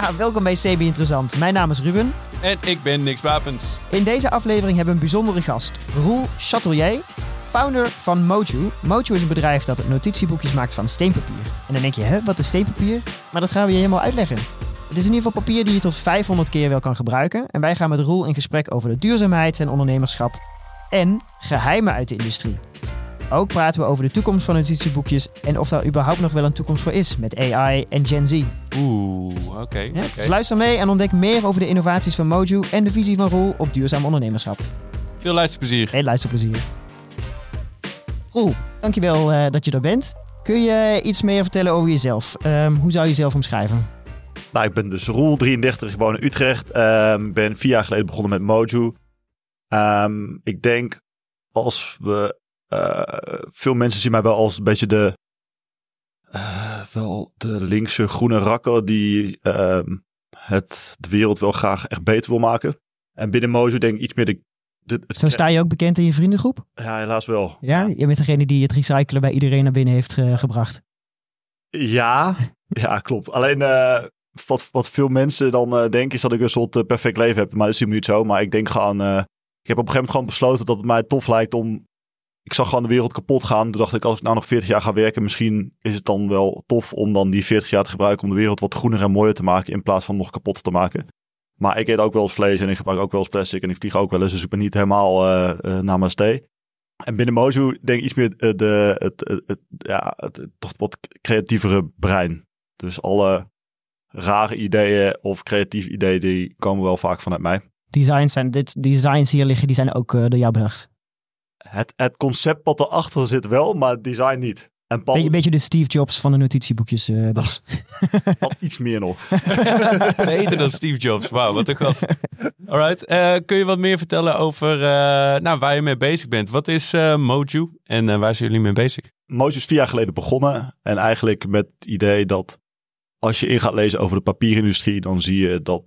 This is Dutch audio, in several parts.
Ja, welkom bij CB Interessant. Mijn naam is Ruben. En ik ben Niks Wapens. In deze aflevering hebben we een bijzondere gast. Roel Chatelier, founder van Moju. Moju is een bedrijf dat notitieboekjes maakt van steenpapier. En dan denk je, hè, wat is steenpapier? Maar dat gaan we je helemaal uitleggen. Het is in ieder geval papier die je tot 500 keer wel kan gebruiken. En wij gaan met Roel in gesprek over de duurzaamheid en ondernemerschap. En geheimen uit de industrie. Ook praten we over de toekomst van notitieboekjes en of daar überhaupt nog wel een toekomst voor is met AI en Gen Z. Oeh, oké. Ja, Dus luister mee en ontdek meer over de innovaties van Moju en de visie van Roel op duurzaam ondernemerschap. Veel luisterplezier. Heel luisterplezier. Roel, dankjewel uh, dat je er bent. Kun je iets meer vertellen over jezelf? Um, hoe zou je jezelf omschrijven? Nou, ik ben dus Roel, 33, geboren in Utrecht. Ik um, ben vier jaar geleden begonnen met Moju. Um, ik denk als we uh, veel mensen zien mij wel als een beetje de, uh, wel de linkse groene rakker die uh, het de wereld wel graag echt beter wil maken. En binnen Mojo denk ik iets meer de, de het Zo sta je ook bekend in je vriendengroep? Ja, helaas wel. Ja, je bent degene die het recyclen bij iedereen naar binnen heeft uh, gebracht. Ja, ja, klopt. Alleen wat, wat veel mensen dan denken is dat ik een soort perfect leven heb. Maar dat is helemaal niet zo. Maar ik denk gewoon, ik heb op een gegeven moment gewoon besloten dat het mij tof lijkt om ik zag gewoon de wereld kapot gaan. Toen dacht ik, als ik nou nog 40 jaar ga werken, misschien is het dan wel tof om dan die 40 jaar te gebruiken om de wereld wat groener en mooier te maken in plaats van nog kapot te maken. Maar ik eet ook wel eens vlees en ik gebruik ook wel eens plastic en ik vlieg ook wel eens, dus ik ben niet helemaal uh, uh, namaste. En binnen Mozu denk ik iets meer uh, de, het, het, ja, het, toch wat creatievere brein. Dus alle rare ideeën of creatieve ideeën, die komen wel vaak vanuit mij. Designs zijn, dit, designs hier liggen, die zijn ook door jou bedacht? Het, het concept wat erachter zit wel, maar het design niet. En Paul... Beetje, beetje de Steve Jobs van de notitieboekjes. Uh, dus. iets meer nog. Beter dan Steve Jobs. Wauw, wat een gast. Alright. Uh, kun je wat meer vertellen over uh, nou, waar je mee bezig bent? Wat is Moju en waar zijn jullie mee bezig? Moju is vier jaar geleden begonnen. En eigenlijk met het idee dat als je in gaat lezen over de papierindustrie, dan zie je dat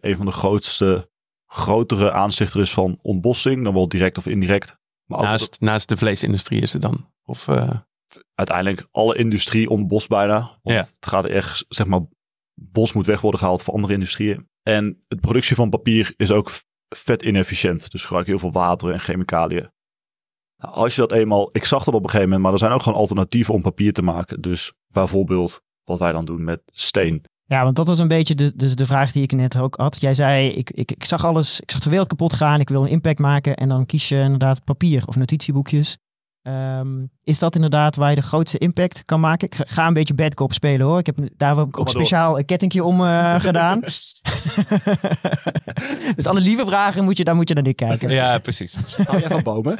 een van de grootste, grotere aanzichter is van ontbossing. Dan wel direct of indirect naast, naast de vleesindustrie is het dan? Of, uh... Uiteindelijk alle industrie ontbos bijna. Want ja. Het gaat echt, zeg maar, bos moet weg worden gehaald voor andere industrieën. En de productie van papier is ook vet inefficiënt. Dus gebruik heel veel water en chemicaliën. Nou, als je dat eenmaal, ik zag dat op een gegeven moment, maar er zijn ook gewoon alternatieven om papier te maken. Dus bijvoorbeeld wat wij dan doen met steen. Ja, want dat was een beetje de, dus de vraag die ik net ook had. Jij zei, ik, ik, ik zag alles, ik zag de wereld kapot gaan, ik wil een impact maken. En dan kies je inderdaad papier of notitieboekjes. Um, is dat inderdaad waar je de grootste impact kan maken? Ik ga een beetje bad cop spelen hoor. Ik heb, daar heb ik ook speciaal een kettingje om uh, gedaan. dus alle lieve vragen, moet je, daar moet je naar dit kijken. Ja, precies. Hou jij van bomen?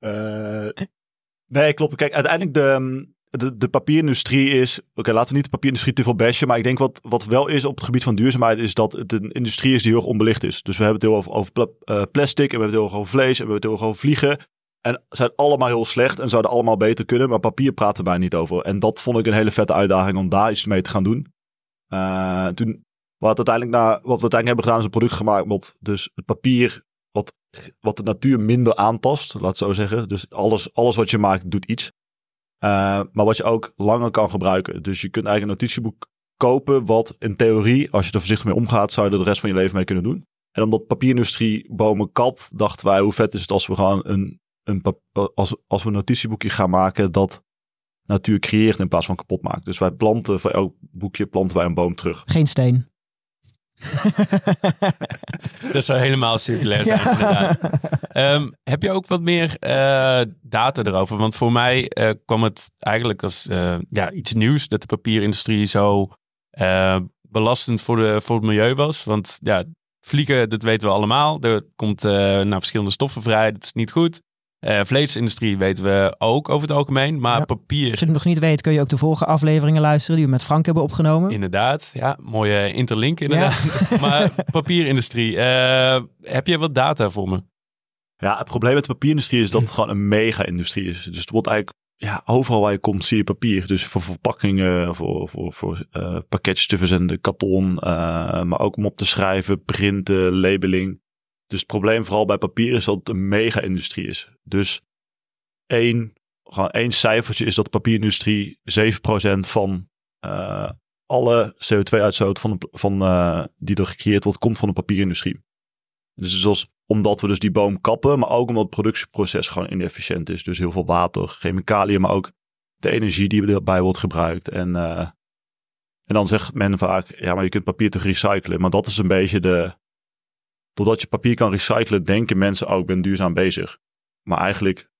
uh, nee, klopt. Kijk, uiteindelijk de, de, de papierindustrie is. Oké, laten we niet de papierindustrie te veel bashen. Maar ik denk wat, wat wel is op het gebied van duurzaamheid. Is dat het een industrie is die heel onbelicht is. Dus we hebben het heel over, over uh, plastic. En we hebben het heel over vlees. En we hebben het heel erg over vliegen. En zijn allemaal heel slecht. En zouden allemaal beter kunnen. Maar papier praten wij niet over. En dat vond ik een hele vette uitdaging om daar iets mee te gaan doen. Uh, toen. Wat, uiteindelijk na, wat we uiteindelijk hebben gedaan is een product gemaakt. Wat dus het papier. Wat, wat de natuur minder aantast. Laat het zo zeggen. Dus alles, alles wat je maakt doet iets. Uh, maar wat je ook langer kan gebruiken. Dus je kunt eigenlijk een notitieboek kopen, wat in theorie, als je er voorzichtig mee omgaat, zou je er de rest van je leven mee kunnen doen. En omdat papierindustrie bomen kapt, dachten wij, hoe vet is het als we gewoon een, een als, als we een notitieboekje gaan maken dat natuur creëert in plaats van kapot maakt. Dus wij planten voor elk boekje planten wij een boom terug. Geen steen. dat zou helemaal circulair zijn. Um, heb je ook wat meer uh, data erover? Want voor mij uh, kwam het eigenlijk als uh, ja, iets nieuws dat de papierindustrie zo belastend voor, de, voor het milieu was. Want ja, vliegen, dat weten we allemaal. Er komt naar verschillende stoffen vrij. Dat is niet goed. Uh, vleesindustrie weten we ook over het algemeen, maar papier... Als je het nog niet weet, kun je ook de vorige afleveringen luisteren die we met Frank hebben opgenomen. Inderdaad, ja, mooie interlink inderdaad. maar papierindustrie, uh, heb je wat data voor me? Ja, het probleem met de papierindustrie is dat het gewoon een mega-industrie is. Dus het wordt eigenlijk, ja, overal waar je komt zie je papier. Dus voor verpakkingen, voor, voor, voor uh, pakketjes te verzenden, karton, maar ook om op te schrijven, printen, labeling. Dus het probleem vooral bij papier is dat het een mega-industrie is. Dus één, gewoon één cijfertje is dat de papierindustrie 7% van uh, alle CO2-uitstoot van, van, eh, die er gecreëerd wordt, komt van de papierindustrie. Dus zoals, omdat we dus die boom kappen, maar ook omdat het productieproces gewoon inefficiënt is. Dus heel veel water, chemicaliën, maar ook de energie die erbij wordt gebruikt. En, eh, en dan zegt men vaak, ja, maar je kunt papier toch recyclen. Maar dat is een beetje de... Doordat je papier kan recyclen, denken mensen, oh, ik ben duurzaam bezig. Maar eigenlijk,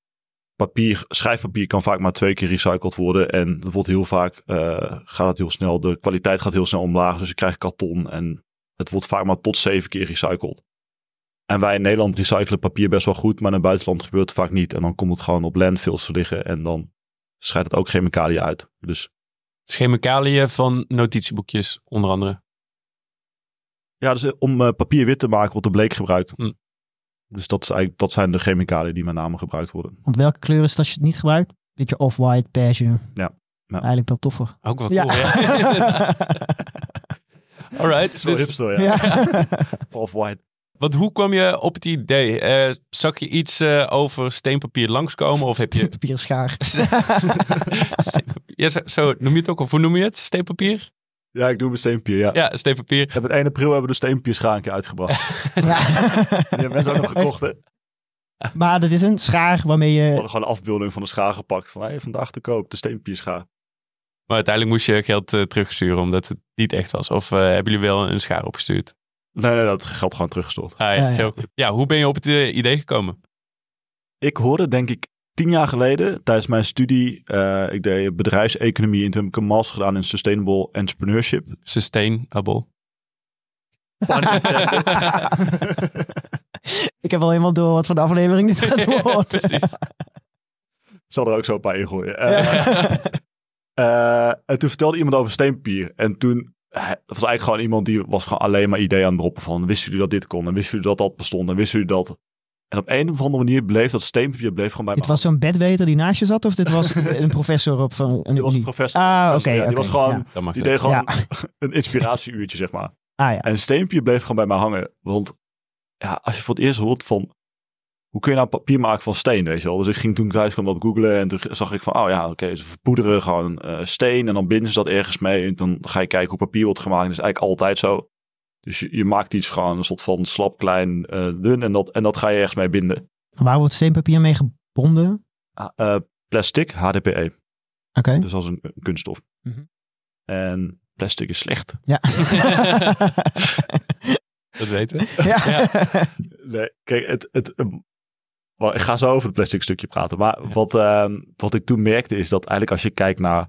papier, schrijfpapier kan vaak maar twee keer recycled worden. En dat wordt heel vaak, eh, gaat het heel snel, de kwaliteit gaat heel snel omlaag. Dus je krijgt karton en het wordt vaak maar tot zeven keer recycled. En wij in Nederland recyclen papier best wel goed, maar in het buitenland gebeurt het vaak niet. En dan komt het gewoon op landfills te liggen en dan scheidt het ook chemicaliën uit. Dus Chemicaliën van notitieboekjes, onder andere. Ja, dus eh, om eh, papier wit te maken wordt de bleek gebruikt. Hm. Dus dat, is eigenlijk, dat zijn de chemicaliën die met name gebruikt worden. Want welke kleur is het als je het niet gebruikt? Beetje off-white, beige. Ja. Ja. Eigenlijk wel toffer. Ook wel Ja. cool, ja. Alright. Zo Dus, hipster, ja. Ja. Off-white. want hoe kwam je op het idee? Eh, zag je iets eh, over steenpapier langskomen? Of heb je... Papier schaar. Steenpapier. Ja, zo, zo noem je het ook. Of hoe noem je het? Steenpapier? Ja, ik doe mijn steenpapier, ja. Ja, steenpapier. Heb het 1 april hebben we de steenpapierschaar een keer uitgebracht. Ja. Die hebben mensen ook nog gekocht, hè. We Maar dat is een schaar waarmee je... hadden gewoon een afbeelding van de schaar gepakt. Van, hey, vandaag te koop, de steenpapierschaar. Maar uiteindelijk moest je geld eh, terugsturen omdat het niet echt was. Of eh, hebben jullie wel een schaar opgestuurd? Nee, nee, dat geld gewoon teruggestort. Ah, ja, Ja, ja. Heel goed. ja, hoe ben je op het eh, idee gekomen? Ik hoorde, denk ik, tien jaar geleden tijdens mijn studie. eh, ik deed bedrijfseconomie en toen heb ik een master gedaan in Sustainable Entrepreneurship. Sustainable. Ik heb al helemaal door wat voor de aflevering dit gaat worden. Precies. Ik zal er ook zo een paar ingooien. Eh, eh, en toen vertelde iemand over steenpapier. En toen, dat was eigenlijk gewoon iemand die was gewoon alleen maar ideeën aan het droppen van, wisten jullie dat dit kon? En wisten jullie dat dat bestond? En wisten jullie dat? En op een of andere manier bleef dat steenpapier bleef gewoon bij Dit me was zo'n bedweter die naast je zat? Of dit was een professor op van een Die was een unie? professor. Ah, oké, ja, die was gewoon, ja. Dan mag die deed gewoon Ja. een inspiratieuurtje, zeg maar. Ah ja. En steenpapier bleef gewoon bij mij hangen. Want ja, als je voor het eerst hoort van... Hoe kun je nou papier maken van steen, weet je wel? Dus ik ging toen thuis kwam dat googlen en toen zag ik van... Oh ja, oké, ze verpoederen gewoon eh, steen en dan binden ze dat ergens mee. En dan ga je kijken hoe papier wordt gemaakt. Dat is eigenlijk altijd zo. Dus je, je maakt iets gewoon een soort van slap, klein, eh, dun en dat, en dat ga je ergens mee binden. Waar wordt steenpapier mee gebonden? Ah, eh, plastic, HDPE. Oké. Dus als een, een kunststof. Mhm. En plastic is slecht. Ja. Dat weten we. ja. Ja. Nee, kijk, het, het, ehm, ik ga zo over het plastic stukje praten. Maar Ja. wat, ehm, wat ik toen merkte is dat eigenlijk als je kijkt naar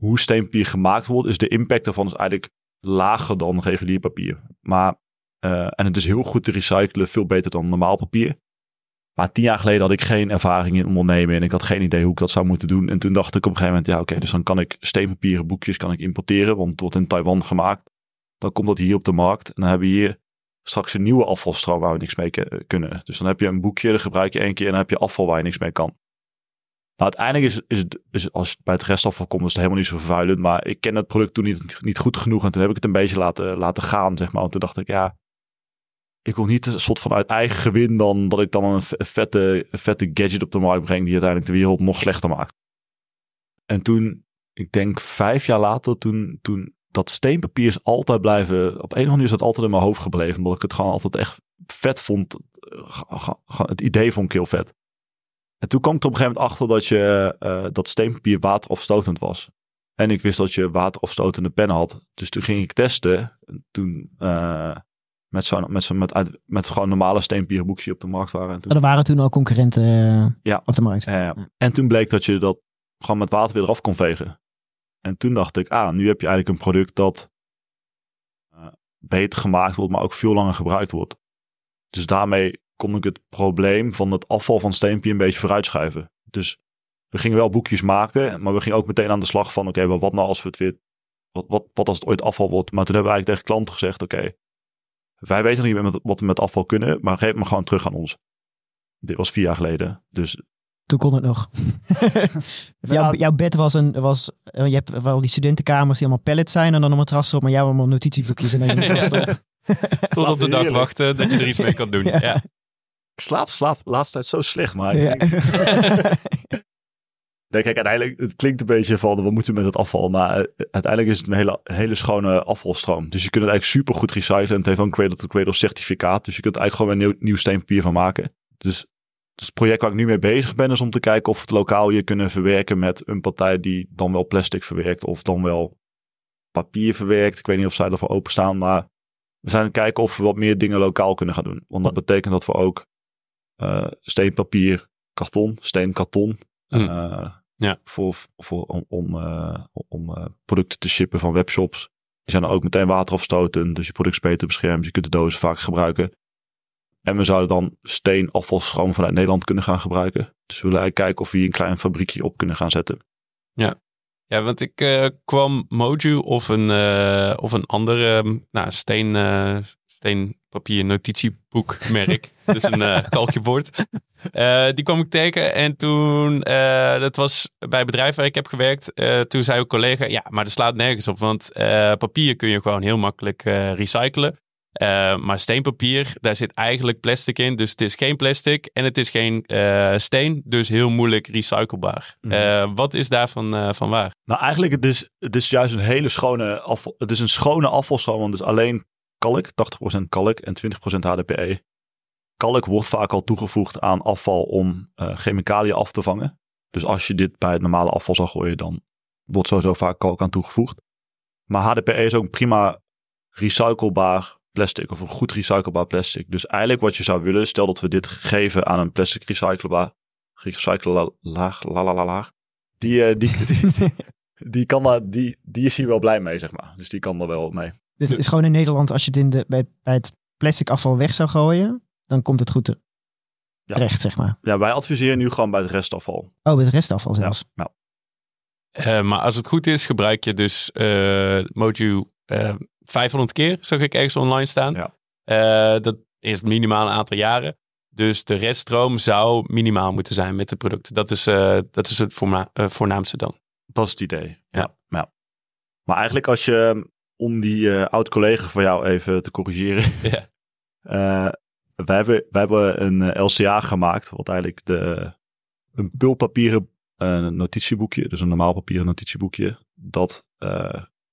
hoe steenpapier gemaakt wordt, is de impact ervan is eigenlijk lager dan regulier papier. Maar, eh, en het is heel goed te recyclen, veel beter dan normaal papier. Maar tien jaar geleden had ik geen ervaring in ondernemen en ik had geen idee hoe ik dat zou moeten doen. En toen dacht ik op een gegeven moment, ja oké, dus dan kan ik steenpapieren boekjes kan ik importeren, want het wordt in Taiwan gemaakt. Dan komt dat hier op de markt en dan hebben we hier straks een nieuwe afvalstroom waar we niks mee kunnen. Dus dan heb je een boekje, dat gebruik je één keer en dan heb je afval waar je niks mee kan. Nou, uiteindelijk is, het, als het bij het restafval komt, is het helemaal niet zo vervuilend. Maar ik ken het product toen niet, niet goed genoeg en toen heb ik het een beetje laten, laten gaan, zeg maar. Want toen dacht ik, ja, ik wil niet een soort van uit eigen gewin dan dat ik dan een ve- vette, gadget op de markt breng die uiteindelijk de wereld nog slechter maakt. En toen, ik denk vijf jaar later, toen, toen dat steenpapier is altijd blijven, op een of andere manier is dat altijd in mijn hoofd gebleven. Omdat ik het gewoon altijd echt vet vond. Eh, Het idee vond ik heel vet. En toen kwam ik er op een gegeven moment achter dat, je, eh, dat steenpapier waterafstotend was. En ik wist dat je waterafstotende pennen had. Dus toen ging ik testen. En Toen eh, met, zo'n met, zo'n met, uit- met gewoon normale steenpapieren boekjes die op de markt waren. En toen, Er waren toen al concurrenten eh, Ja. op de markt. eh, en toen bleek dat je dat gewoon met water weer eraf kon vegen. En toen dacht ik, ah, nu heb je eigenlijk een product dat beter gemaakt wordt, maar ook veel langer gebruikt wordt. Dus daarmee kon ik het probleem van het afval van steenpapier een beetje vooruitschuiven. Dus we gingen wel boekjes maken, maar we gingen ook meteen aan de slag van, oké, maar wat nou als we het weer, wat, wat, wat als het ooit afval wordt? Maar toen hebben we eigenlijk tegen klanten gezegd, oké, wij weten nog niet wat we met afval kunnen, maar geef maar gewoon terug aan ons. Dit was vier jaar geleden. Dus Toen kon het nog. jouw, jouw bed was een, was, eh, je hebt wel die studentenkamers die allemaal pallets zijn en dan een matras erop, maar jij hebt allemaal notitieboekjes en dan je matras erop. Tot op de dag wachten dat je er iets mee kan doen. Ja. Ja. Ik slaap, slaap de laatste tijd zo slecht, maar... Ja. Nee, kijk, uiteindelijk, het klinkt een beetje van, wat moeten we met het afval? Maar uh, uiteindelijk is het een hele, hele schone afvalstroom. Dus je kunt het eigenlijk super goed recyclen. En het heeft een cradle-to-cradle certificaat. Dus je kunt er eigenlijk gewoon een nieuw, nieuw steenpapier van maken. Dus, dus het project waar ik nu mee bezig ben, is om te kijken of we het lokaal hier kunnen verwerken met een partij die dan wel plastic verwerkt of dan wel papier verwerkt. Ik weet niet of zij ervoor openstaan, maar we zijn aan het kijken of we wat meer dingen lokaal kunnen gaan doen. Want dat betekent dat we ook uh, steenpapier, karton, steenkarton, Mm. uh, Ja. voor, voor, om, om, uh, om producten te shippen van webshops. Die zijn dan ook meteen waterafstotend, dus je product is beter beschermd. Je kunt de dozen vaak gebruiken. En we zouden dan steenafvalstroom vanuit Nederland kunnen gaan gebruiken. Dus we willen eigenlijk kijken of we hier een klein fabriekje op kunnen gaan zetten. Ja, ja want ik uh, kwam Moju of een, uh, of een andere nou, steen, uh, steenpapier notitieboekmerk. dat is een uh, kalkjebord. Uh, die kwam ik tegen en toen, uh, dat was bij het bedrijf waar ik heb gewerkt, toen zei een collega, ja, maar dat slaat nergens op, want papier kun je gewoon heel makkelijk recyclen. maar steenpapier, daar zit eigenlijk plastic in, dus het is geen plastic en het is geen steen, dus heel moeilijk recyclebaar. Mm. wat is daarvan van waar? Nou, eigenlijk het is het is juist een hele schone afval, het is een schone afvalstroom, want het is alleen kalk, 80% kalk en 20% HDPE kalk wordt vaak al toegevoegd aan afval om uh, chemicaliën af te vangen. Dus als je dit bij het normale afval zou gooien, dan wordt sowieso vaak kalk aan toegevoegd. Maar HDPE is ook prima recyclebaar plastic of een goed recyclebaar plastic. Dus eigenlijk wat je zou willen, stel dat we dit geven aan een plastic recyclebaar, recyclelaar, lalalalaar, uh, die, die, die, die, kan die, die is hier wel blij mee, zeg maar. Dus die kan er wel mee. Dit is gewoon in Nederland, als je het in de, bij, bij het plastic afval weg zou gooien, dan komt het goed terecht, ja. zeg maar. Ja, wij adviseren nu gewoon bij het restafval. Oh, bij het restafval zelfs. Ja. Uh, maar als het goed is, gebruik je dus uh, Moju uh, 500 keer, zag ik ergens online staan. Ja. dat is minimaal een aantal jaren. Dus de reststroom zou minimaal moeten zijn met de producten. Dat is, dat is het voorna voornaamste dan. Dat is het idee. Ja. ja. Maar eigenlijk als je, om die oud-collega van jou even te corrigeren. Ja. wij, hebben, wij hebben een LCA gemaakt, wat eigenlijk de, een pulpapieren notitieboekje, dus een normaal papieren notitieboekje, dat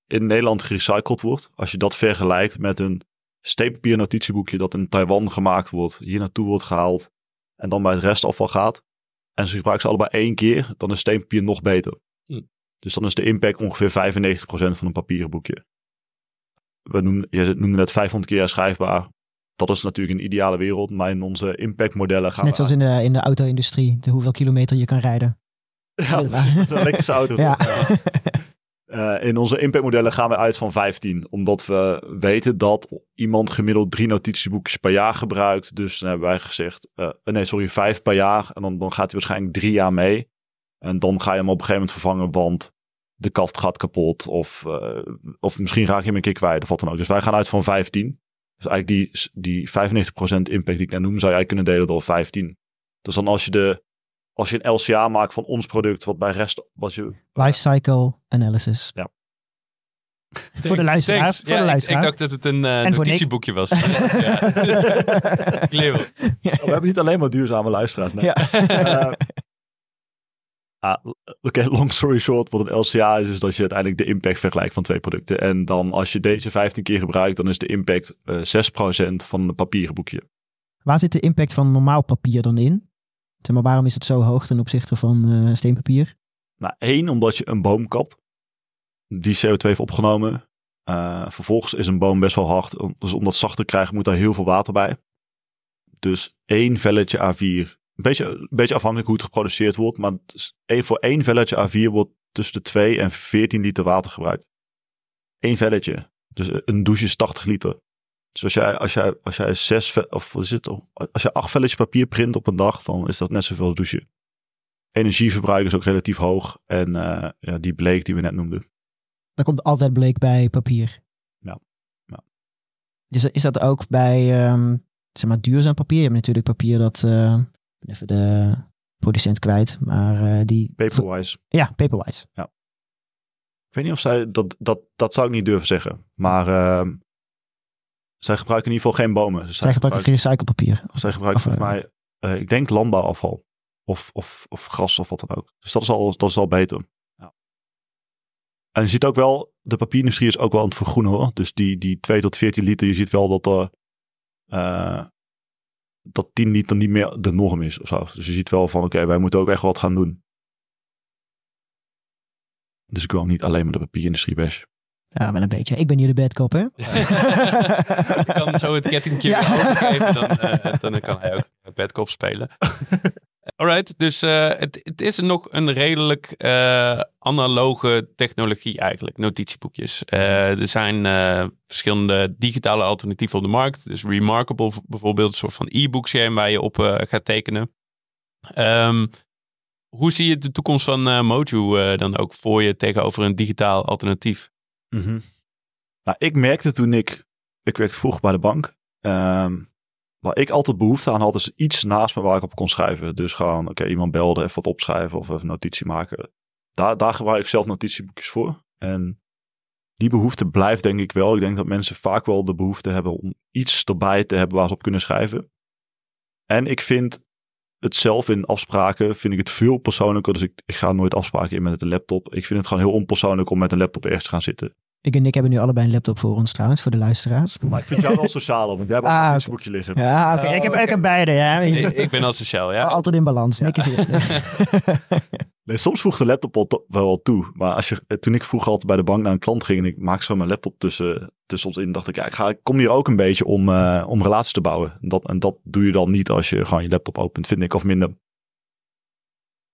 in Nederland gerecycled wordt. Als je dat vergelijkt met een steenpapier notitieboekje dat in Taiwan gemaakt wordt, hier naartoe wordt gehaald en dan bij het restafval gaat. En ze gebruiken ze allebei één keer, dan is steenpapier nog beter. Hm. Dus dan is de impact ongeveer 95% van een papieren boekje. We noemen, je noemde net 500 keer herschrijfbaar. Dat is natuurlijk een ideale wereld, maar in onze impactmodellen gaan Net zoals in de, in de auto-industrie, de hoeveel kilometer je kan rijden. Ja, precies, een elektrische auto. Ja. Ja. Uh, in onze impactmodellen gaan we uit van 15, omdat we weten dat iemand gemiddeld drie notitieboekjes per jaar gebruikt. Dus dan hebben wij gezegd, uh, nee sorry, vijf per jaar. En dan, dan gaat hij waarschijnlijk drie jaar mee. En dan ga je hem op een gegeven moment vervangen, want de kaft gaat kapot. Of, uh, of misschien raak je hem een keer kwijt of wat dan ook. Dus wij gaan uit van 15. Dus eigenlijk die, die 95% impact die ik net noem, zou jij kunnen delen door 15. Dus dan als je de als je een LCA maakt van ons product, wat bij rest wat je. Life cycle analysis. Ja. voor de luisteraar. Thanks. Voor ja, de ik, luisteraar. ik dacht dat het een uh, En voor notitieboekje was. We hebben niet alleen maar duurzame luisteraars. Nee. Ja. Uh, ah, Oké, okay, long story short, wat een LCA is, is dat je uiteindelijk de impact vergelijkt van twee producten. En dan als je deze 15 keer gebruikt, dan is de impact uh, 6% van een papieren boekje. Waar zit de impact van normaal papier dan in? Zeg maar, waarom is het zo hoog ten opzichte van uh, steenpapier? Nou, één, omdat je een boom kapt. Die CO2 heeft opgenomen. Uh, vervolgens is een boom best wel hard. Dus om dat zacht te krijgen moet daar heel veel water bij. Dus één velletje A4. Een beetje, een beetje afhankelijk hoe het geproduceerd wordt. Maar één, voor één velletje A4 wordt tussen de 2 en 14 liter water gebruikt. Eén velletje. Dus een douche is 80 liter. Dus als jij, als jij, als jij zes, of wat is het, als je acht velletjes papier print op een dag, dan is dat net zoveel als douchen. Energieverbruik is ook relatief hoog. En uh, ja, die bleek die we net noemden. Er komt altijd bleek bij papier. Ja. ja. Is, is dat ook bij um, zeg maar duurzaam papier? Je hebt natuurlijk papier dat, uh, even de producent kwijt, maar uh, die... Paperwise. Ja, Paperwise. Ja. Ik weet niet of zij, dat, dat, dat zou ik niet durven zeggen. Maar uh, zij gebruiken in ieder geval geen bomen. Dus zij, zij gebruiken geen recyclepapier. Zij gebruiken volgens mij, uh, ik denk landbouwafval. of, of, of gas of wat dan ook. Dus dat is al, dat is al beter. Ja. En je ziet ook wel, de papierindustrie is ook wel aan het vergroenen hoor. Dus die, die 2 tot 14 liter, je ziet wel dat er uh, dat 10 liter niet meer de norm is of zo. Dus je ziet wel van oké, wij moeten ook echt wat gaan doen. Dus ik wil niet alleen maar de papierindustrie bash. Ja, wel een beetje. Ik ben hier de bedkop, hè? ik kan zo het kettingje ja. overgeven, dan, uh, dan kan hij ook bedkop spelen. Alright, dus uh, het, het, is nog een redelijk uh, analoge technologie eigenlijk, notitieboekjes. er zijn verschillende digitale alternatieven op de markt. Dus Remarkable bijvoorbeeld, een soort van e-book scherm waar je op gaat tekenen. Um, hoe zie je de toekomst van Moju dan ook voor je tegenover een digitaal alternatief? -hmm. Nou, ik merkte toen ik, ik werkte vroeg bij de bank, um, waar ik altijd behoefte aan had, is iets naast me waar ik op kon schrijven. Dus gewoon, oké, iemand belde, even wat opschrijven of even notitie maken. Daar, daar gebruik ik zelf notitieboekjes voor. En die behoefte blijft denk ik wel. Ik denk dat mensen vaak wel de behoefte hebben om iets erbij te hebben waar ze op kunnen schrijven. En ik vind het zelf in afspraken, vind ik het veel persoonlijker. Dus ik, ik ga nooit afspraken in met een laptop. Ik vind het gewoon heel onpersoonlijk om met een laptop ergens te gaan zitten. Ik en Nick hebben nu allebei een laptop voor ons trouwens, voor de luisteraars. Maar ik vind jou wel sociaal, want jij hebt ah, een Facebook liggen. Ja, oké. ik, heb, ik heb beide, ja. Ik, ik ben al sociaal, ja. Altijd in balans. Nick is nee, soms voegt de laptop wel toe. Maar als je, toen ik vroeger altijd bij de bank naar een klant ging en ik maak zo mijn laptop tussen, tussen ons in, dacht ik, ja, ik, ga, ik kom hier ook een beetje om, uh, om relaties te bouwen. En dat, en dat doe je dan niet als je gewoon je laptop opent, vind ik, of minder.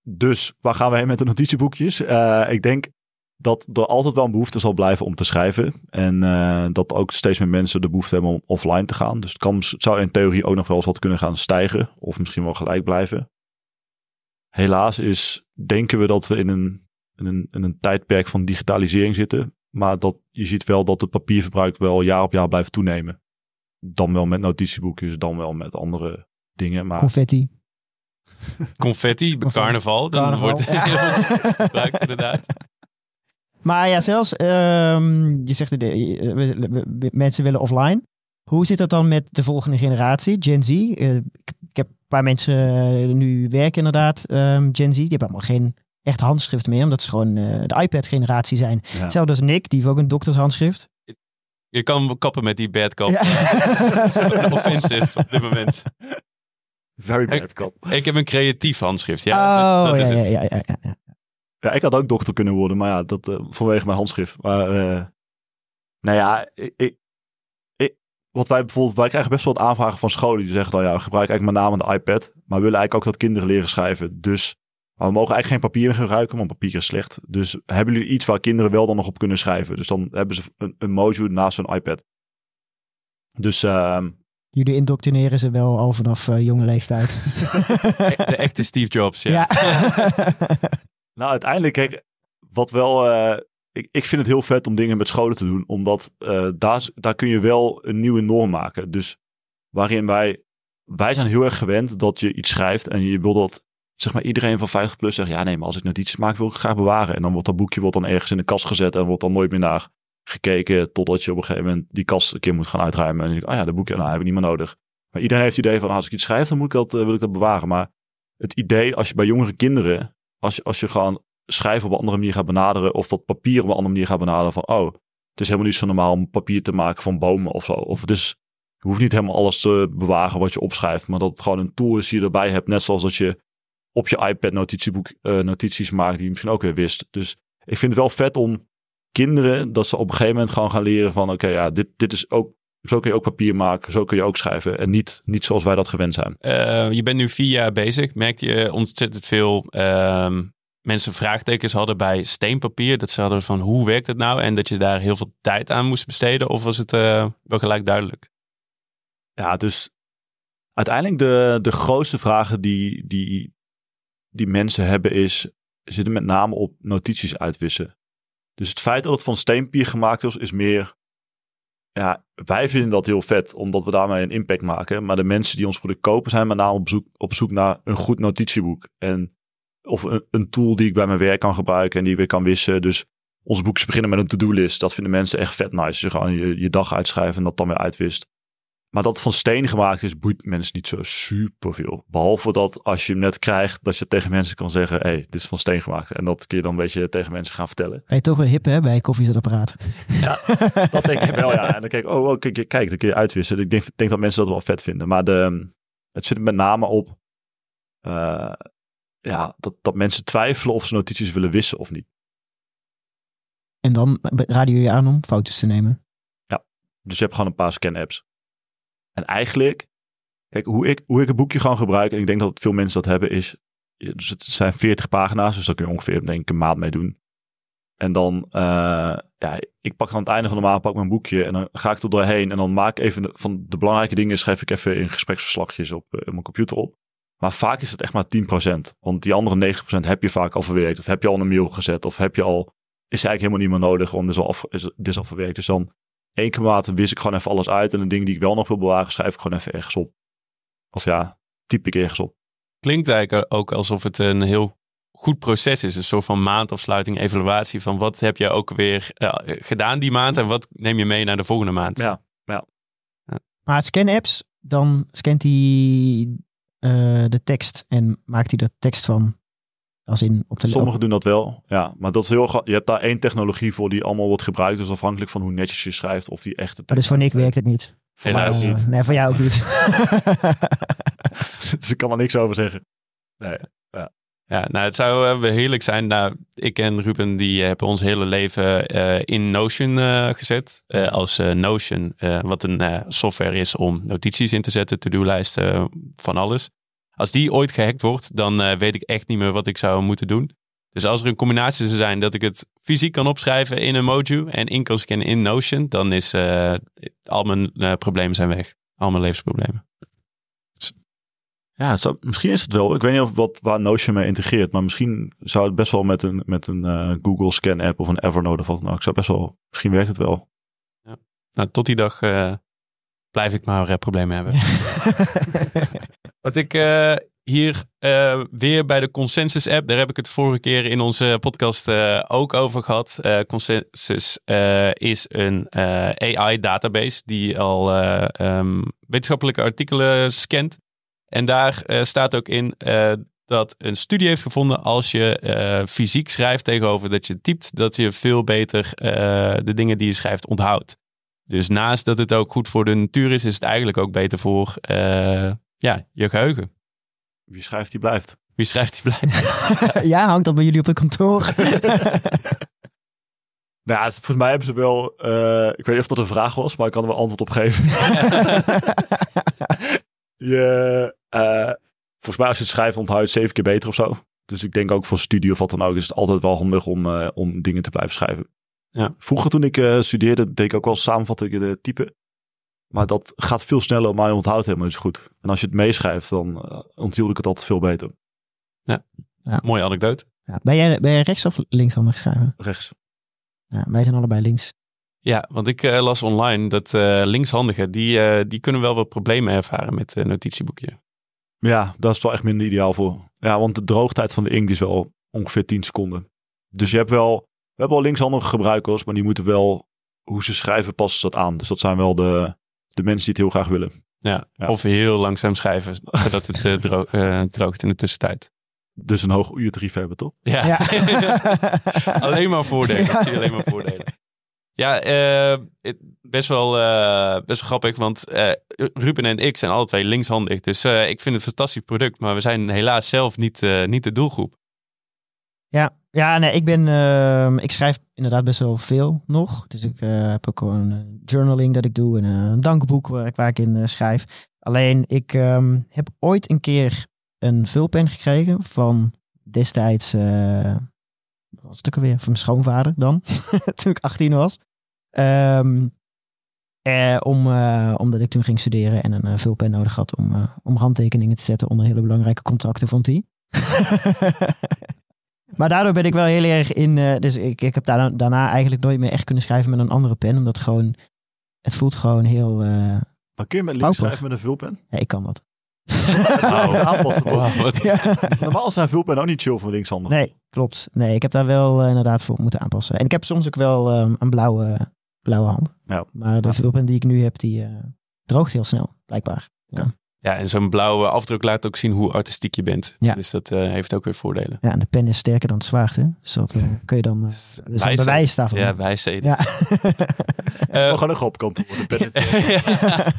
Dus waar gaan we heen met de notitieboekjes? Uh, ik denk dat er altijd wel een behoefte zal blijven om te schrijven. En uh, dat ook steeds meer mensen de behoefte hebben om offline te gaan. Dus het, kan, zou in theorie ook nog wel eens wat kunnen gaan stijgen. Of misschien wel gelijk blijven. Helaas is, denken we dat we in een, in een, in een tijdperk van digitalisering zitten. Maar dat, je ziet wel dat het papierverbruik wel jaar op jaar blijft toenemen. Dan wel met notitieboekjes, dan wel met andere dingen. Maar... Confetti. Confetti, carnaval. Dan carnaval. wordt heel veel gebruikt inderdaad. Maar ja, zelfs, um, je zegt, de, mensen willen offline. Hoe zit dat dan met de volgende generatie, Gen Z? Uh, ik, ik, heb een paar mensen uh, nu werken inderdaad, um, Gen Z. Die hebben allemaal geen echt handschrift meer, omdat ze gewoon uh, de iPad-generatie zijn. Ja. Hetzelfde als Nick, die heeft ook een doktershandschrift. Je kan kappen met die bad cop. Ja. offensive op dit moment. Very bad cop. Ik, ik heb een creatief handschrift. Ja, oh, dat, dat ja, is ja, ja, ja, ja. Ja, ik had ook dokter kunnen worden, maar ja, dat uh, vanwege mijn handschrift. Maar uh, nou ja, ik, ik, wat wij bijvoorbeeld, wij krijgen best wel wat aanvragen van scholen die zeggen dan ja, gebruik eigenlijk mijn naam aan de iPad, maar we willen eigenlijk ook dat kinderen leren schrijven. Dus maar we mogen eigenlijk geen papier gebruiken, want papier is slecht. Dus hebben jullie iets waar kinderen wel dan nog op kunnen schrijven? Dus dan hebben ze een, een Mojo naast hun iPad. Dus uh, Jullie indoctrineren ze wel al vanaf uh, jonge leeftijd. De echte Steve Jobs, ja. ja. Nou, uiteindelijk, kijk, wat wel. Uh, ik, ik vind het heel vet om dingen met scholen te doen, omdat uh, daar, daar kun je wel een nieuwe norm maken. Dus waarin wij. Wij zijn heel erg gewend dat je iets schrijft en je wil dat. Zeg maar iedereen van 50 plus zegt: ja, nee, maar als ik notities maak, wil ik graag bewaren. En dan wordt dat boekje wordt dan ergens in de kast gezet en wordt dan nooit meer naar gekeken. Totdat je op een gegeven moment die kast een keer moet gaan uitruimen. En je denkt: oh ja, de boekje, nou, heb ik niet meer nodig. Maar iedereen heeft het idee van: als ik iets schrijf, dan moet ik dat, uh, wil ik dat bewaren. Maar het idee, als je bij jongere kinderen als als je gewoon schrijven op een andere manier gaat benaderen. Of dat papier op een andere manier gaat benaderen. Van oh, het is helemaal niet zo normaal om papier te maken van bomen of zo. Of het is, je hoeft niet helemaal alles te bewaren wat je opschrijft. Maar dat het gewoon een tool is die je erbij hebt. Net zoals dat je op je iPad notitieboek uh, notities maakt die je misschien ook weer wist. Dus ik vind het wel vet om kinderen dat ze op een gegeven moment gewoon gaan leren van oké, ja, dit, dit is ook zo kun je ook papier maken, zo kun je ook schrijven. En niet, niet zoals wij dat gewend zijn. Uh, je bent nu vier jaar bezig. Merkte je ontzettend veel uh, mensen vraagtekens hadden bij steenpapier? Dat ze hadden van hoe werkt het nou? En dat je daar heel veel tijd aan moest besteden? Of was het uh, wel gelijk duidelijk? Ja, dus uiteindelijk de, de grootste vragen die, die, die mensen hebben is, zitten met name op notities uitwissen. Dus het feit dat het van steenpapier gemaakt is, is meer ja, wij vinden dat heel vet, omdat we daarmee een impact maken. Maar de mensen die ons product kopen, zijn met name op zoek, op zoek naar een goed notitieboek. En, of een, een tool die ik bij mijn werk kan gebruiken en die ik weer kan wissen. Dus onze boekjes beginnen met een to-do list. Dat vinden mensen echt vet nice. Je gewoon je, je dag uitschrijven en dat dan weer uitwist. Maar dat het van steen gemaakt is, boeit mensen niet zo super veel. Behalve dat als je hem net krijgt, dat je tegen mensen kan zeggen: hé, hey, dit is van steen gemaakt. En dat kun je dan een beetje tegen mensen gaan vertellen. Ben je toch weer hip hè, bij koffiezetapparaat? Ja, dat denk ik wel, ja. En dan kijk ik, oh, oh kijk, kijk, dan kun je uitwisselen. Ik denk, denk dat mensen dat wel vet vinden. Maar de, het zit met name op uh, ja, dat, dat mensen twijfelen of ze notities willen wissen of niet. En dan raden jullie aan om foto's te nemen? Ja, dus je hebt gewoon een paar scan-apps. En eigenlijk, kijk, hoe ik, hoe ik een boekje gewoon gebruik, en ik denk dat veel mensen dat hebben, is, dus het zijn 40 pagina's, dus daar kun je ongeveer denk ik een maand mee doen. En dan, uh, ja, ik pak aan het einde van de maand pak mijn boekje en dan ga ik er doorheen en dan maak ik even van de belangrijke dingen schrijf ik even in gespreksverslagjes op, uh, mijn computer op. Maar vaak is het echt maar 10%. Want die andere 90% heb je vaak al verwerkt. Of heb je al een mail gezet. Of heb je al, is eigenlijk helemaal niet meer nodig. Want dit is al, af, is, dit is al verwerkt. Dus dan één keer maand wist ik gewoon even alles uit. En de dingen die ik wel nog wil bewaren, schrijf ik gewoon even ergens op. Of ja, typ ik ergens op. Klinkt eigenlijk ook alsof het een heel goed proces is. Een soort van maandafsluiting, evaluatie van wat heb je ook weer uh, gedaan die maand en wat neem je mee naar de volgende maand. Ja, ja. ja. Maar scan-apps, dan scant hij uh, de tekst en maakt hij er tekst van als in op de Sommigen doen dat wel, ja. Maar dat is heel je hebt daar één technologie voor die allemaal wordt gebruikt. Dus afhankelijk van hoe netjes je schrijft of die echte tekst. dus voor Nick werkt het niet. Voor Helaas mij, niet. Nee, voor jou ook niet. dus ik kan er niks over zeggen. Nee, ja. Ja, nou, het zou uh, heerlijk zijn. Nou, ik en Ruben die hebben ons hele leven uh, in Notion uh, gezet. als Notion, wat een software is om notities in te zetten, to-do-lijsten, van alles. Als die ooit gehackt wordt, dan weet ik echt niet meer wat ik zou moeten doen. Dus als er een combinatie zou zijn dat ik het fysiek kan opschrijven in een Moju en in kan scannen in Notion, dan is al mijn problemen zijn weg. Al mijn levensproblemen. Ja, zou, misschien is het wel. Ik weet niet of wat waar Notion mee integreert, maar misschien zou het best wel met een, met een uh, Google Scan app of een Evernote of wat dan ook. Zou best wel, misschien werkt het wel. Ja. Nou, tot die dag uh, blijf ik maar uh, problemen hebben. wat ik hier weer bij de Consensus app, daar heb ik het vorige keer in onze podcast ook over gehad. Consensus is een AI database die al um, wetenschappelijke artikelen scant. En daar staat ook in dat een studie heeft gevonden als je fysiek schrijft tegenover dat je typt, dat je veel beter de dingen die je schrijft onthoudt. Dus naast dat het ook goed voor de natuur is, is het eigenlijk ook beter voor ja, je geheugen. Wie schrijft die blijft. Wie schrijft die blijft. ja, hangt dat bij jullie op het kantoor? Nou, volgens mij hebben ze wel. Uh, ik weet niet of dat een vraag was, maar ik kan er wel antwoord op geven. je, uh, volgens mij als je het schrijft onthoudt zeven keer beter of zo. Dus ik denk ook voor studie of wat dan ook is het altijd wel handig om, uh, om dingen te blijven schrijven. Ja. Vroeger toen ik uh, studeerde, deed ik ook wel samenvattingen typen. Maar dat gaat veel sneller, maar je onthoudt helemaal niet zo goed. En als je het meeschrijft, dan uh, onthield ik het altijd veel beter. Ja, ja. mooie anekdote. Ja. Ben, jij, ben jij rechts of linkshandig schrijven? Rechts. Ja, wij zijn allebei links. Ja, want ik uh, las online dat uh, linkshandigen, die, uh, die kunnen wel wat problemen ervaren met uh, notitieboekje. Ja, dat is wel echt minder ideaal voor. Ja, want de droogtijd van de inkt is wel ongeveer 10 seconden. Dus je hebt wel, we hebben al linkshandige gebruikers, maar die moeten wel, hoe ze schrijven, passen dat aan. Dus dat zijn wel de, de mensen die het heel graag willen. Ja, ja. of heel langzaam schrijven, zodat het dro droogt in de tussentijd. Dus een hoog uurtarief hebben, toch? Ja, ja. alleen maar voordelen. Ja. zie alleen maar voordelen. Ja, uh, best, wel, uh, best wel grappig, want uh, Ruben en ik zijn alle twee linkshandig. Dus ik vind het een fantastisch product, maar we zijn helaas zelf niet, niet de doelgroep. Ja, ja nee, ik ben, ehm, ik schrijf inderdaad best wel veel nog. Dus ik heb ook een journaling dat ik doe en een dankboek waar ik, waar ik in schrijf. Alleen, ik um, heb ooit een keer een vulpen gekregen van destijds wat ook alweer? Van mijn schoonvader dan, toen ik 18 was. Um, eh, om, uh, omdat ik toen ging studeren en een uh, vulpen nodig had om, uh, om handtekeningen te zetten onder hele belangrijke contracten, vond hij. maar daardoor ben ik wel heel erg in. dus ik, ik heb daarna, daarna eigenlijk nooit meer echt kunnen schrijven met een andere pen, omdat gewoon. Het voelt gewoon heel. maar kun je met links schrijven met een vulpen? Ja, ik kan dat. nou, aanpassen wow, ja. Normaal zijn vulpen ook niet chill van linkshandig. Nee, klopt. Nee, ik heb daar wel inderdaad voor moeten aanpassen. En ik heb soms ook wel um, een blauwe blauwe hand. Ja. Maar de vulpen die ik nu heb, die, uh, droogt heel snel, blijkbaar. Ja, en zo'n blauwe afdruk laat ook zien hoe artistiek je bent. Ja. Dus dat eh, heeft ook weer voordelen. Ja, en de pen is sterker dan het zwaard, hè? Dus dat eh, kun je dan... Dus dat is een wijze- bewijs daarvan. Ja, wijsheden. Ja. Kantoor. de pen- ja.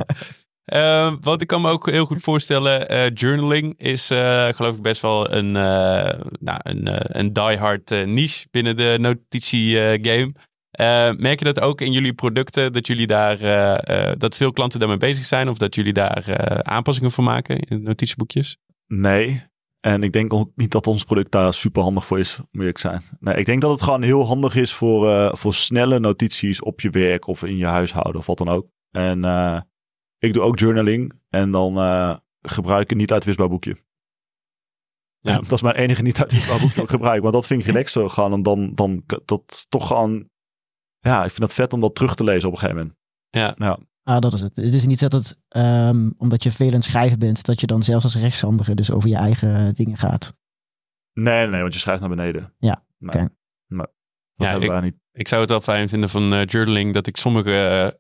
Ehm, want ik kan me ook heel goed voorstellen, eh, journaling is eh, geloof ik best wel een, eh nou, een, een diehard eh, niche binnen de notitie game. Eh, merk je dat ook in jullie producten, dat jullie daar, eh, eh, dat veel klanten daarmee bezig zijn of dat jullie daar aanpassingen voor maken in notitieboekjes? Nee. En ik denk ook niet dat ons product daar super handig voor is, moet ik zijn. Nee, ik denk dat het gewoon heel handig is voor, voor snelle notities op je werk of in je huishouden of wat dan ook. En ik doe ook journaling en dan gebruik ik een niet uitwisbaar boekje. Ja. Dat is mijn enige niet uitwisbaar boekje dat ik gebruik. Maar dat vind ik relaxer gaan en dan, dan dat is toch gewoon... Ja, ik vind het vet om dat terug te lezen op een gegeven moment. Ja. Ja. Ah, dat is het. Het is niet dat het, ehm, omdat je veel aan het schrijven bent, dat je dan zelfs als rechtshandige dus over je eigen dingen gaat. Nee, nee, want je schrijft naar beneden. Ja, Nee. oké. Nee. Dat Ja, hebben ik- niet. Ik zou het wel fijn vinden van eh, journaling dat ik sommige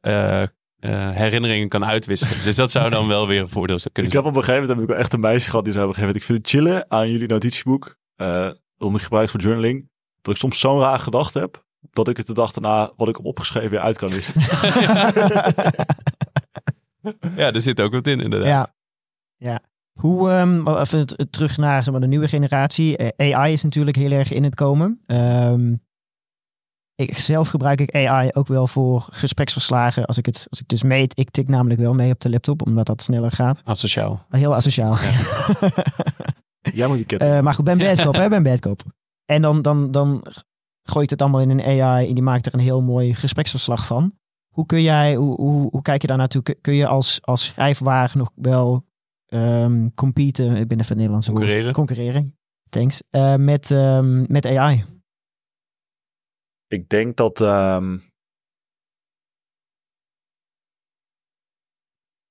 eh, eh, eh, herinneringen kan uitwisselen. dus dat zou dan wel weer een voordeel zijn kunnen Ik heb op een gegeven moment heb ik wel echt een meisje gehad die zei op een gegeven moment: Ik vind het chillen aan jullie notitieboek. eh onder gebruik voor journaling. Dat ik soms zo'n raar gedacht heb. Dat ik het de dag daarna wat ik heb opgeschreven weer uit kan wissen. Ja, er zit ook wat in inderdaad. Ja. ja. Hoe, ehm, wel even terug naar zeg maar, de nieuwe generatie. AI is natuurlijk heel erg in het komen. Ehm, ik, zelf gebruik ik AI ook wel voor gespreksverslagen. Als ik, het, als ik dus meet, ik tik namelijk wel mee op de laptop, omdat dat sneller gaat. Asociaal. Heel asociaal. Jij moet die kennen. Eh, maar goed, ben badkop, hè, ben badkop. En dan, dan, dan gooi je het allemaal in een AI en die maakt er een heel mooi gespreksverslag van. Hoe kun jij, hoe, hoe, hoe kijk je daar naartoe? Kun- Kun je als, als schrijfwaar nog wel ehm competen, ik ben even het Nederlandse woord. Concurreren. Concurreren, thanks. Eh, met, ehm, met AI. Ik denk dat. ehm,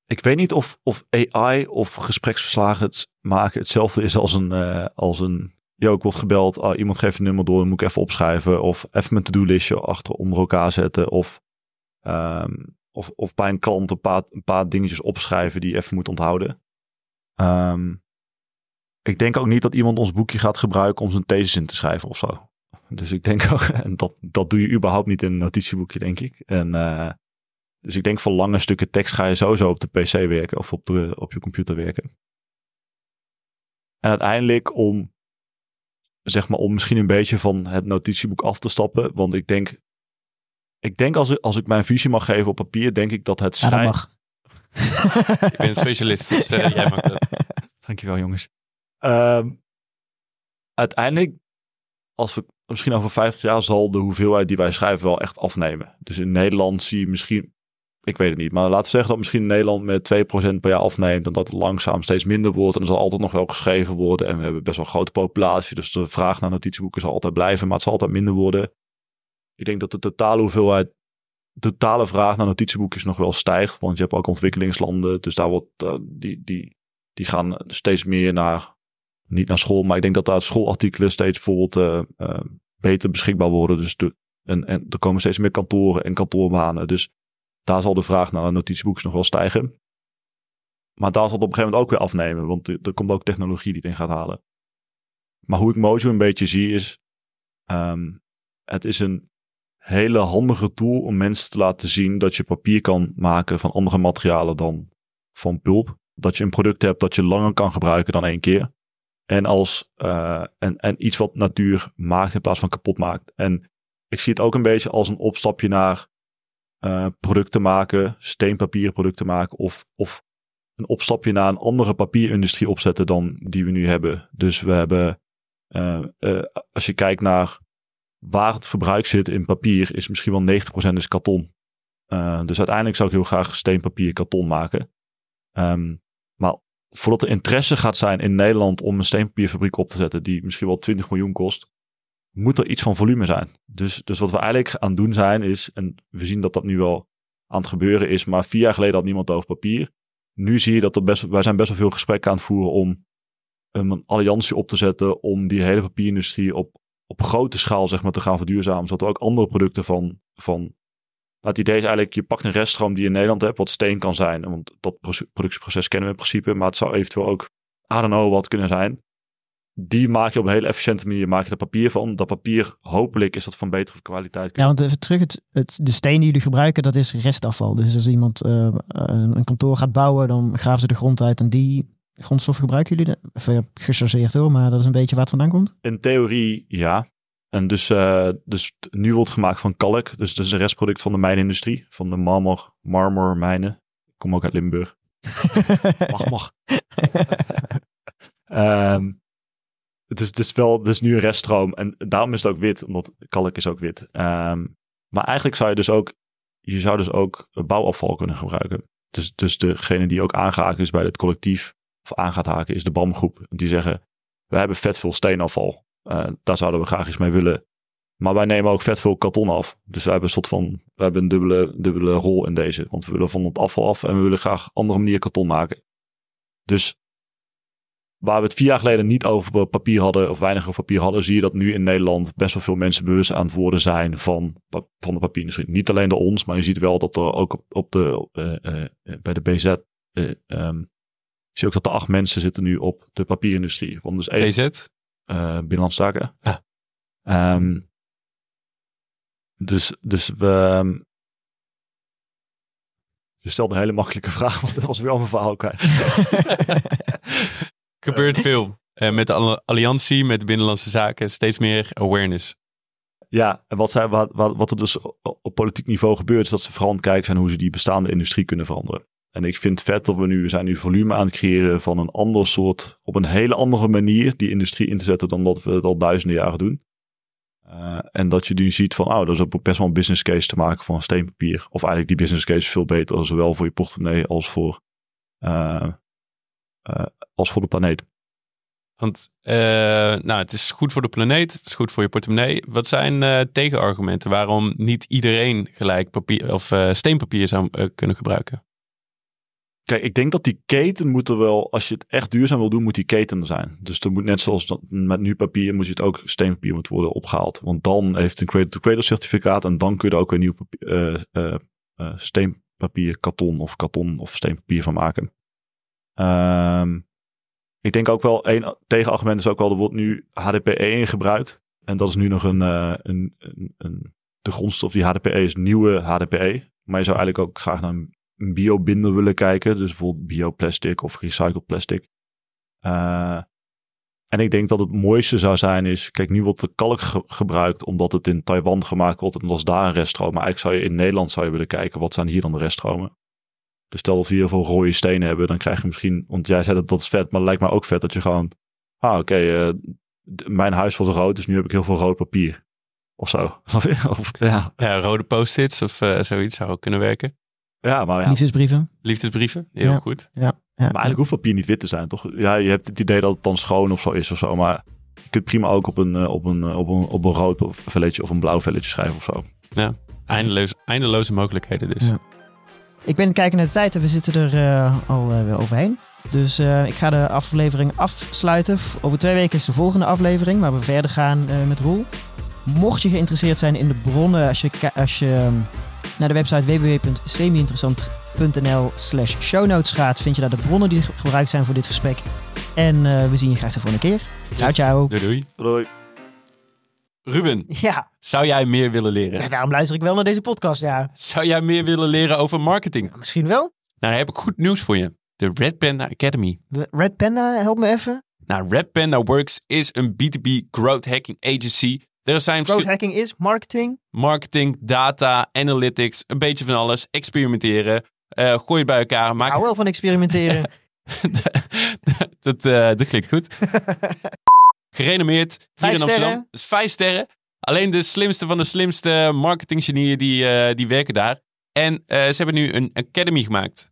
ik weet niet of, of AI of gespreksverslagen het maken hetzelfde is als een. eh, als een Yo, ik word gebeld. ah, iemand geeft een nummer door. Dan moet ik even opschrijven. Of even mijn to-do-listje achter onder elkaar zetten. Of, ehm, of, of bij een klant een paar, een paar dingetjes opschrijven die je even moet onthouden. Ehm, ik denk ook niet dat iemand ons boekje gaat gebruiken om zijn thesis in te schrijven of zo. Dus ik denk ook, en dat, dat doe je überhaupt niet in een notitieboekje, denk ik. En, eh, dus ik denk voor lange stukken tekst ga je sowieso op de PC werken of op, de, op je computer werken. En uiteindelijk om, zeg maar, om misschien een beetje van het notitieboek af te stappen. Want ik denk, ik denk als, ik- als ik mijn visie mag geven op papier, denk ik dat het Ja, dat schrijven... mag. Ik ben een specialist, dus eh, jij maakt dat. Dankjewel, jongens. Ehm, uiteindelijk, als we misschien over 50 jaar, zal de hoeveelheid die wij schrijven wel echt afnemen. Dus in Nederland zie je misschien, ik weet het niet, maar laten we zeggen dat misschien Nederland met 2% per jaar afneemt en dat het langzaam steeds minder wordt. En er zal altijd nog wel geschreven worden. En we hebben best wel een grote populatie, dus de vraag naar notitieboeken zal altijd blijven, maar het zal altijd minder worden. Ik denk dat de totale hoeveelheid, de totale vraag naar notitieboekjes nog wel stijgt, want je hebt ook ontwikkelingslanden, dus daar wordt eh, die, die die gaan steeds meer naar, niet naar school, maar ik denk dat daar schoolartikelen steeds bijvoorbeeld eh, eh, beter beschikbaar worden. Dus en, en er komen steeds meer kantoren en kantoorbanen. Dus daar zal de vraag naar notitieboekjes nog wel stijgen. Maar daar zal het op een gegeven moment ook weer afnemen, want er, er komt ook technologie die het in gaat halen. Maar hoe ik Mojo een beetje zie is, ehm, het is een hele handige tool om mensen te laten zien dat je papier kan maken van andere materialen dan van pulp dat je een product hebt dat je langer kan gebruiken dan één keer. En, als, eh, en, en iets wat natuur maakt in plaats van kapot maakt. En ik zie het ook een beetje als een opstapje naar eh, producten maken, steenpapierproducten maken. Of, of een opstapje naar een andere papierindustrie opzetten dan die we nu hebben. Dus we hebben, eh, eh, als je kijkt naar waar het verbruik zit in papier, is misschien wel 90% is karton. Dus uiteindelijk zou ik heel graag steenpapier karton maken. Ehm, maar voordat er interesse gaat zijn in Nederland om een steenpapierfabriek op te zetten, die misschien wel 20 miljoen kost, moet er iets van volume zijn. Dus, dus wat we eigenlijk aan het doen zijn is, en we zien dat dat nu wel aan het gebeuren is, maar vier jaar geleden had niemand over papier. Nu zie je dat er best, wij zijn best wel veel gesprekken aan het voeren om een alliantie op te zetten om die hele papierindustrie op, op grote schaal zeg maar, te gaan verduurzamen. Zodat we ook andere producten van, van het idee is eigenlijk, je pakt een reststroom die je in Nederland hebt, wat steen kan zijn. Want dat productieproces kennen we in principe. Maar het zou eventueel ook, I don't know, wat kunnen zijn. Die maak je op een hele efficiënte manier, maak je er papier van. Dat papier, hopelijk is dat van betere kwaliteit. Ja, want even terug, het, het, de steen die jullie gebruiken, dat is restafval. Dus als iemand uh, een kantoor gaat bouwen, dan graven ze de grond uit en die grondstoffen gebruiken jullie? Even gechargeerd hoor, maar dat is een beetje waar het vandaan komt. In theorie ja. En dus, uh, dus nu wordt gemaakt van kalk. Dus dat is een restproduct van de mijnindustrie. Van de marmor, marmormijnen. Ik kom ook uit Limburg. mag, mag. um, het, is, het is wel nu een reststroom. En daarom is het ook wit, omdat kalk is ook wit. Um, maar eigenlijk zou je dus ook, je zou dus ook bouwafval kunnen gebruiken. Dus, dus degene die ook aangehaakt is bij het collectief, of aan gaat haken, is de BAM-groep. Die zeggen, we hebben vet veel steenafval. Uh, daar zouden we graag iets mee willen. Maar wij nemen ook vet veel karton af. Dus we hebben een soort van, we hebben een dubbele, dubbele rol in deze. Want we willen van het afval af en we willen graag andere manier karton maken. Dus waar we het vier jaar geleden niet over papier hadden, of weinig over papier hadden, zie je dat nu in Nederland best wel veel mensen bewust aan het worden zijn van, van de papierindustrie. Niet alleen door ons, maar je ziet wel dat er ook op, op de, uh, uh, bij de BZ, um, ehm, zie je ook dat er acht mensen zitten nu op de papierindustrie. Want dus één, BZ? uh, Binnenlandse. Um, dus, dus we. Je stelde een hele makkelijke vraag, want dat was weer al mijn verhaal kwijt. Gebeurt veel. Uh, met de alliantie, met de Binnenlandse Zaken, steeds meer awareness. Ja, en wat, zij, wat, wat, er dus op politiek niveau gebeurt, is dat ze vooral aan het kijken zijn hoe ze die bestaande industrie kunnen veranderen. En ik vind het vet dat we nu, we zijn nu volume aan het creëren van een ander soort, op een hele andere manier die industrie in te zetten dan dat we het al duizenden jaren doen. Uh, en dat je nu ziet van, oh, dat is ook best wel een business case te maken van steenpapier. Of eigenlijk die business case is veel beter, zowel voor je portemonnee als voor, uh, als voor de planeet. Want nou, het is goed voor de planeet, het is goed voor je portemonnee. Wat zijn tegenargumenten waarom niet iedereen gelijk papier of steenpapier zou kunnen gebruiken? Kijk, ik denk dat die keten moet er wel, als je het echt duurzaam wil doen, moet die keten er zijn. Dus er moet net zoals dat, met nu papier, moet je het ook steenpapier moet worden opgehaald. Want dan heeft een cradle-to-cradle certificaat en dan kun je er ook een nieuw papier, steenpapier, karton of karton of steenpapier van maken. Um, ik denk ook wel, een tegenargument is ook wel, er wordt nu HDPE ingebruikt. En dat is nu nog een, een, een, een, de grondstof die HDPE is, nieuwe HDPE. Maar je zou eigenlijk ook graag naar een een biobinder willen kijken. Dus bijvoorbeeld bioplastic of recycled plastic. Uh, en ik denk dat het mooiste zou zijn is, kijk nu wordt de kalk gebruikt omdat het in Taiwan gemaakt wordt en dat is daar een reststroom. Maar eigenlijk zou je in Nederland zou je willen kijken, wat zijn hier dan de reststromen? Dus stel dat we hier veel rode stenen hebben, dan krijg je misschien, want jij zei dat dat is vet, maar het lijkt me ook vet dat je gewoon, ah oké, okay, uh, mijn huis was rood, dus nu heb ik heel veel rood papier. Of zo. of, ja. ja, rode post-its of uh, zoiets zou kunnen werken. Ja, maar ja. Liefdesbrieven. Liefdesbrieven, heel goed. Ja, ja, maar eigenlijk hoeft papier niet wit te zijn, toch? Ja, je hebt het idee dat het dan schoon of zo is of zo, maar je kunt prima ook op een, eh, op een, eh, op een, op een rood velletje of een blauw velletje schrijven of zo. Ja, eindeloos, eindeloze mogelijkheden dus. Ik ben kijken naar de tijd en we zitten er uh, al uh, overheen. Dus uh, ik ga de aflevering afsluiten. Over twee weken is de volgende aflevering waar we verder gaan met Roel. Mocht je geïnteresseerd zijn in de bronnen, als je, als je naar de website www.semi-interessant.nl slash shownotes gaat, vind je daar de bronnen die gebruikt zijn voor dit gesprek. En uh, we zien je graag de volgende keer. Ciao, ciao. Doei, doei. Doei. Ruben, ja. zou jij meer willen leren? Ja, daarom luister ik wel naar deze podcast, ja. Zou jij meer willen leren over marketing? Ja, misschien wel. Nou, dan heb ik goed nieuws voor je. De Red Panda Academy. De Red Panda, help me even. Nou, Red Panda Works is een B2B growth hacking agency er zijn Growth hacking is marketing. Marketing, data, analytics, een beetje van alles. Experimenteren. Uh, gooi het bij elkaar. Maak... Ik hou wel van experimenteren. dat, uh, dat klinkt goed. Gerenommeerd. Hier in Amsterdam. Dus vijf sterren. Alleen de slimste van de slimste marketinggenieën die, uh, die werken daar. En ze hebben nu een academy gemaakt.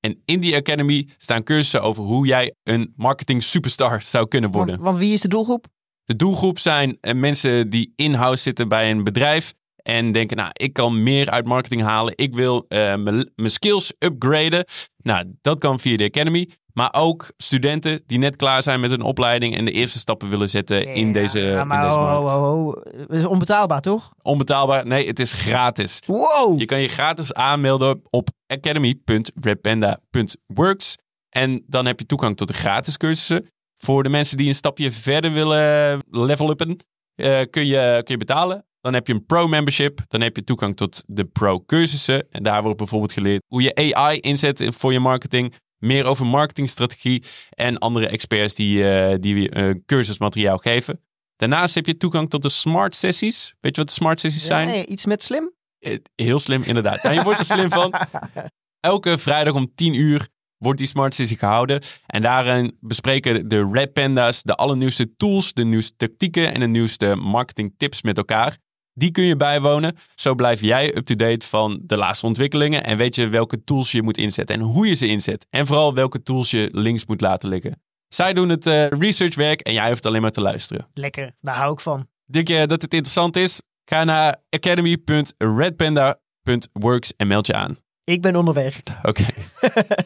En in die academy staan cursussen over hoe jij een marketing superstar zou kunnen worden. Want, want wie is de doelgroep? De doelgroep zijn eh, mensen die in-house zitten bij een bedrijf. En denken, nou, ik kan meer uit marketing halen. Ik wil mijn skills upgraden. Nou, dat kan via de Academy. Maar ook studenten die net klaar zijn met hun opleiding en de eerste stappen willen zetten in deze, Ja, maar in deze ho, markt. ho, ho. Het is onbetaalbaar, toch? Onbetaalbaar? Nee, het is gratis. Wow! Je kan je gratis aanmelden op academy.redpanda.works. En dan heb je toegang tot de gratis cursussen. Voor de mensen die een stapje verder willen level uppen, eh, kun, je, kun je betalen. Dan heb je een pro-membership. Dan heb je toegang tot de pro-cursussen. En daar wordt bijvoorbeeld geleerd hoe je AI inzet voor je marketing. Meer over marketingstrategie en andere experts die, eh, die eh, cursusmateriaal geven. Daarnaast heb je toegang tot de smart sessies. Weet je wat de smart sessies zijn? Ja, iets met slim? Eh, Heel slim, inderdaad. Nou, je wordt er slim van. Elke vrijdag om 10 uur wordt die Smart Sessie gehouden. En daarin bespreken de Red Panda's de allernieuwste tools, de nieuwste tactieken en de nieuwste marketing tips met elkaar. Die kun je bijwonen. Zo blijf jij up-to-date van de laatste ontwikkelingen en weet je welke tools je moet inzetten en hoe je ze inzet. En vooral welke tools je links moet laten liggen. Zij doen het eh, researchwerk en jij hoeft alleen maar te luisteren. Lekker, daar hou ik van. Denk je dat het interessant is? Ga naar academy.redpanda.works en meld je aan. Ik ben onderweg. Oké.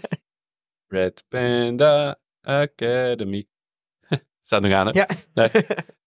Red Panda Academy. Staat nog aan, hè? Ja. Nee.